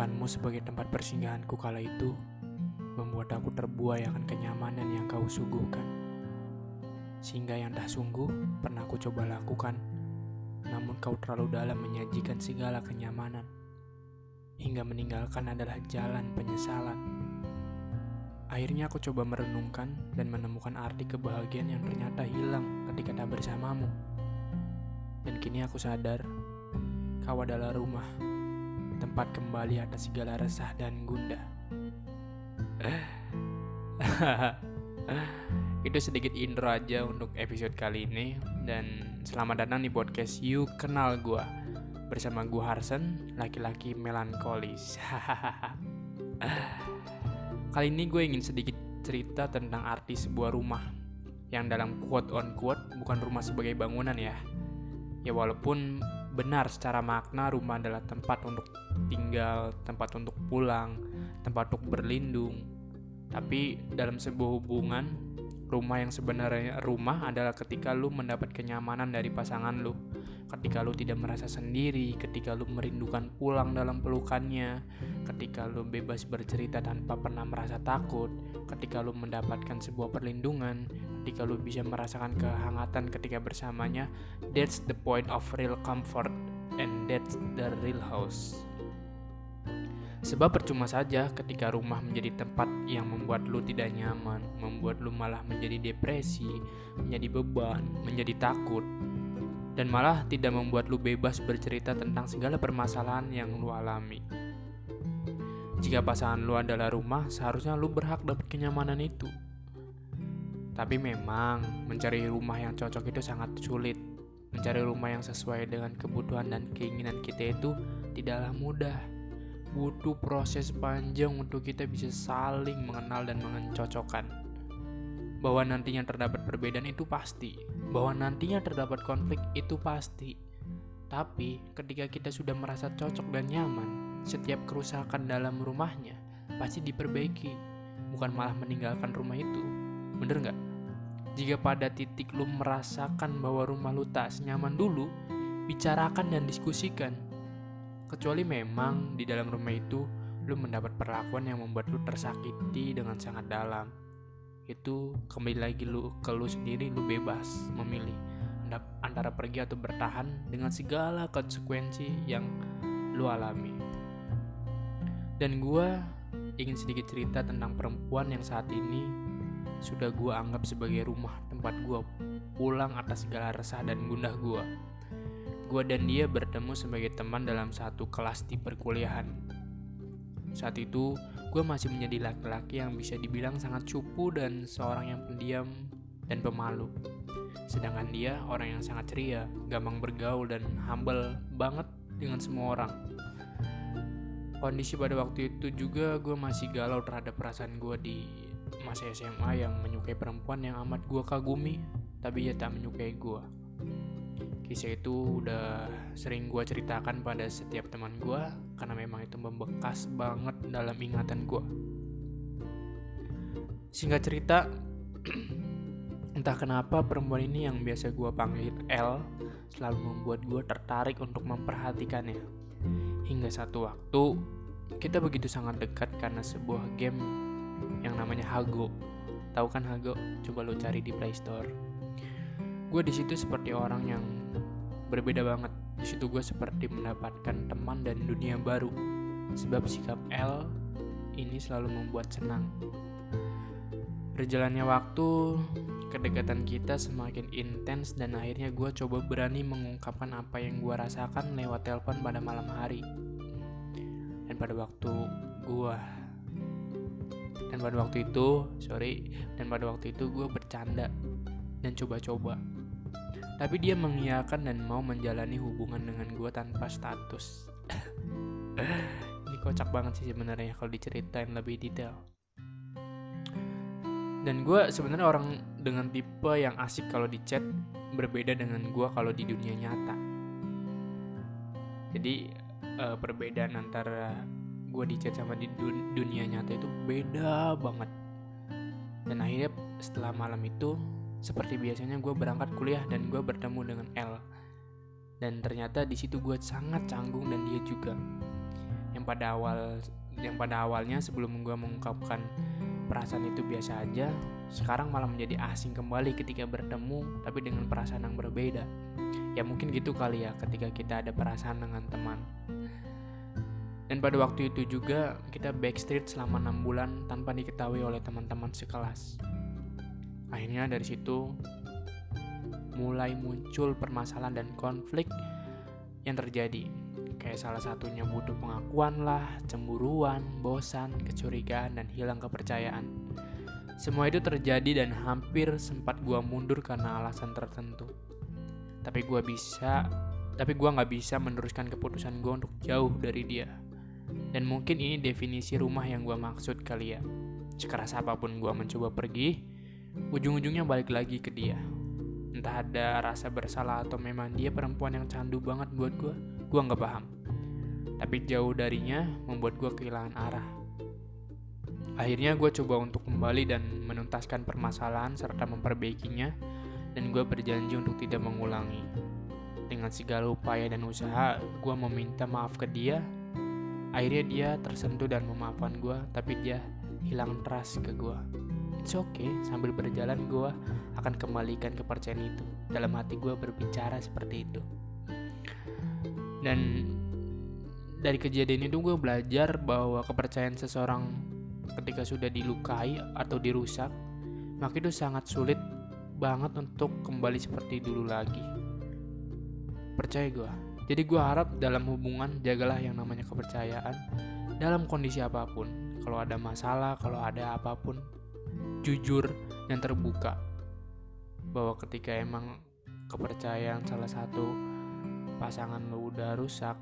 Menemukanmu sebagai tempat persinggahanku kala itu membuat aku terbuai akan kenyamanan yang kau suguhkan. Sehingga yang dah sungguh pernah aku coba lakukan, namun kau terlalu dalam menyajikan segala kenyamanan. Hingga meninggalkan adalah jalan penyesalan. Akhirnya aku coba merenungkan dan menemukan arti kebahagiaan yang ternyata hilang ketika tak bersamamu. Dan kini aku sadar, kau adalah rumah, tempat kembali atas segala resah dan gundah. Itu sedikit intro aja untuk episode kali ini dan selamat datang di podcast You Kenal Gua bersama gua Harsen, laki-laki melankolis. kali ini gue ingin sedikit cerita tentang arti sebuah rumah yang dalam quote on quote bukan rumah sebagai bangunan ya. Ya walaupun benar secara makna rumah adalah tempat untuk tinggal, tempat untuk pulang, tempat untuk berlindung. Tapi dalam sebuah hubungan, rumah yang sebenarnya rumah adalah ketika lu mendapat kenyamanan dari pasangan lu. Ketika lu tidak merasa sendiri, ketika lu merindukan pulang dalam pelukannya, ketika lu bebas bercerita tanpa pernah merasa takut, ketika lu mendapatkan sebuah perlindungan, ketika lu bisa merasakan kehangatan ketika bersamanya, that's the point of real comfort and that's the real house. Sebab percuma saja ketika rumah menjadi tempat yang membuat lu tidak nyaman, membuat lu malah menjadi depresi, menjadi beban, menjadi takut, dan malah tidak membuat lu bebas bercerita tentang segala permasalahan yang lu alami. Jika pasangan lu adalah rumah, seharusnya lu berhak dapat kenyamanan itu. Tapi memang mencari rumah yang cocok itu sangat sulit. Mencari rumah yang sesuai dengan kebutuhan dan keinginan kita itu tidaklah mudah butuh proses panjang untuk kita bisa saling mengenal dan mencocokkan. Bahwa nantinya terdapat perbedaan itu pasti, bahwa nantinya terdapat konflik itu pasti. Tapi ketika kita sudah merasa cocok dan nyaman, setiap kerusakan dalam rumahnya pasti diperbaiki, bukan malah meninggalkan rumah itu. Bener nggak? Jika pada titik lu merasakan bahwa rumah lu tak senyaman dulu, bicarakan dan diskusikan Kecuali memang di dalam rumah itu lu mendapat perlakuan yang membuat lu tersakiti dengan sangat dalam. Itu kembali lagi lu ke lu sendiri lu bebas memilih antara pergi atau bertahan dengan segala konsekuensi yang lu alami. Dan gue ingin sedikit cerita tentang perempuan yang saat ini sudah gue anggap sebagai rumah tempat gue pulang atas segala resah dan gundah gue Gue dan dia bertemu sebagai teman dalam satu kelas di perkuliahan. Saat itu, gue masih menjadi laki-laki yang bisa dibilang sangat cupu dan seorang yang pendiam dan pemalu. Sedangkan dia orang yang sangat ceria, gampang bergaul dan humble banget dengan semua orang. Kondisi pada waktu itu juga gue masih galau terhadap perasaan gue di masa SMA yang menyukai perempuan yang amat gue kagumi, tapi ia tak menyukai gue. Kisah itu udah sering gue ceritakan pada setiap teman gue karena memang itu membekas banget dalam ingatan gue. Singkat cerita, entah kenapa perempuan ini yang biasa gue panggil L selalu membuat gue tertarik untuk memperhatikannya. Hingga satu waktu, kita begitu sangat dekat karena sebuah game yang namanya Hago. Tahu kan Hago? Coba lo cari di Play Store. Gue di situ seperti orang yang berbeda banget. Di situ gue seperti mendapatkan teman dan dunia baru. Sebab sikap L ini selalu membuat senang. Berjalannya waktu, kedekatan kita semakin intens dan akhirnya gue coba berani mengungkapkan apa yang gue rasakan lewat telepon pada malam hari. Dan pada waktu gue dan pada waktu itu, sorry, dan pada waktu itu gue bercanda dan coba-coba tapi dia mengiyakan dan mau menjalani hubungan dengan gue tanpa status. Ini kocak banget sih sebenarnya kalau diceritain lebih detail. Dan gue sebenarnya orang dengan tipe yang asik kalau di chat berbeda dengan gue kalau di dunia nyata. Jadi uh, perbedaan antara gue di chat sama di dun dunia nyata itu beda banget. Dan akhirnya setelah malam itu seperti biasanya gue berangkat kuliah dan gue bertemu dengan L. Dan ternyata di situ gue sangat canggung dan dia juga. Yang pada awal yang pada awalnya sebelum gue mengungkapkan perasaan itu biasa aja sekarang malah menjadi asing kembali ketika bertemu tapi dengan perasaan yang berbeda ya mungkin gitu kali ya ketika kita ada perasaan dengan teman dan pada waktu itu juga kita backstreet selama 6 bulan tanpa diketahui oleh teman-teman sekelas. Akhirnya dari situ mulai muncul permasalahan dan konflik yang terjadi. Kayak salah satunya butuh pengakuan lah, cemburuan, bosan, kecurigaan, dan hilang kepercayaan. Semua itu terjadi dan hampir sempat gua mundur karena alasan tertentu. Tapi gua bisa, tapi gua nggak bisa meneruskan keputusan gua untuk jauh dari dia. Dan mungkin ini definisi rumah yang gue maksud kali ya. Sekeras apa pun gue mencoba pergi, ujung-ujungnya balik lagi ke dia. Entah ada rasa bersalah atau memang dia perempuan yang candu banget buat gue, gue nggak paham. Tapi jauh darinya membuat gue kehilangan arah. Akhirnya gue coba untuk kembali dan menuntaskan permasalahan serta memperbaikinya dan gue berjanji untuk tidak mengulangi. Dengan segala upaya dan usaha, gue meminta maaf ke dia Akhirnya dia tersentuh dan memaafkan gue, tapi dia hilang trust ke gue. It's okay, sambil berjalan gue akan kembalikan kepercayaan itu. Dalam hati gue berbicara seperti itu. Dan dari kejadian itu gue belajar bahwa kepercayaan seseorang ketika sudah dilukai atau dirusak, maka itu sangat sulit banget untuk kembali seperti dulu lagi. Percaya gue, jadi gue harap dalam hubungan jagalah yang namanya kepercayaan dalam kondisi apa pun. Kalau ada masalah, kalau ada apa pun, jujur dan terbuka. Bahwa ketika emang kepercayaan salah satu pasangan lo udah rusak,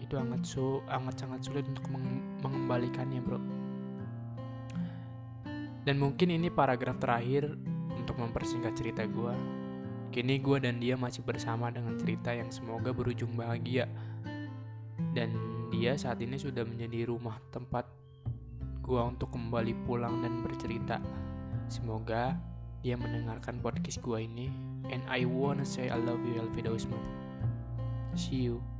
itu sangat su sangat sangat sulit untuk mengembalikannya, bro. Dan mungkin ini paragraf terakhir untuk mempersingkat cerita gue Kini gue dan dia masih bersama dengan cerita yang semoga berujung bahagia. Dan dia saat ini sudah menjadi rumah tempat gue untuk kembali pulang dan bercerita. Semoga dia mendengarkan podcast gue ini. And I wanna say I love you Elvida Usman. See you.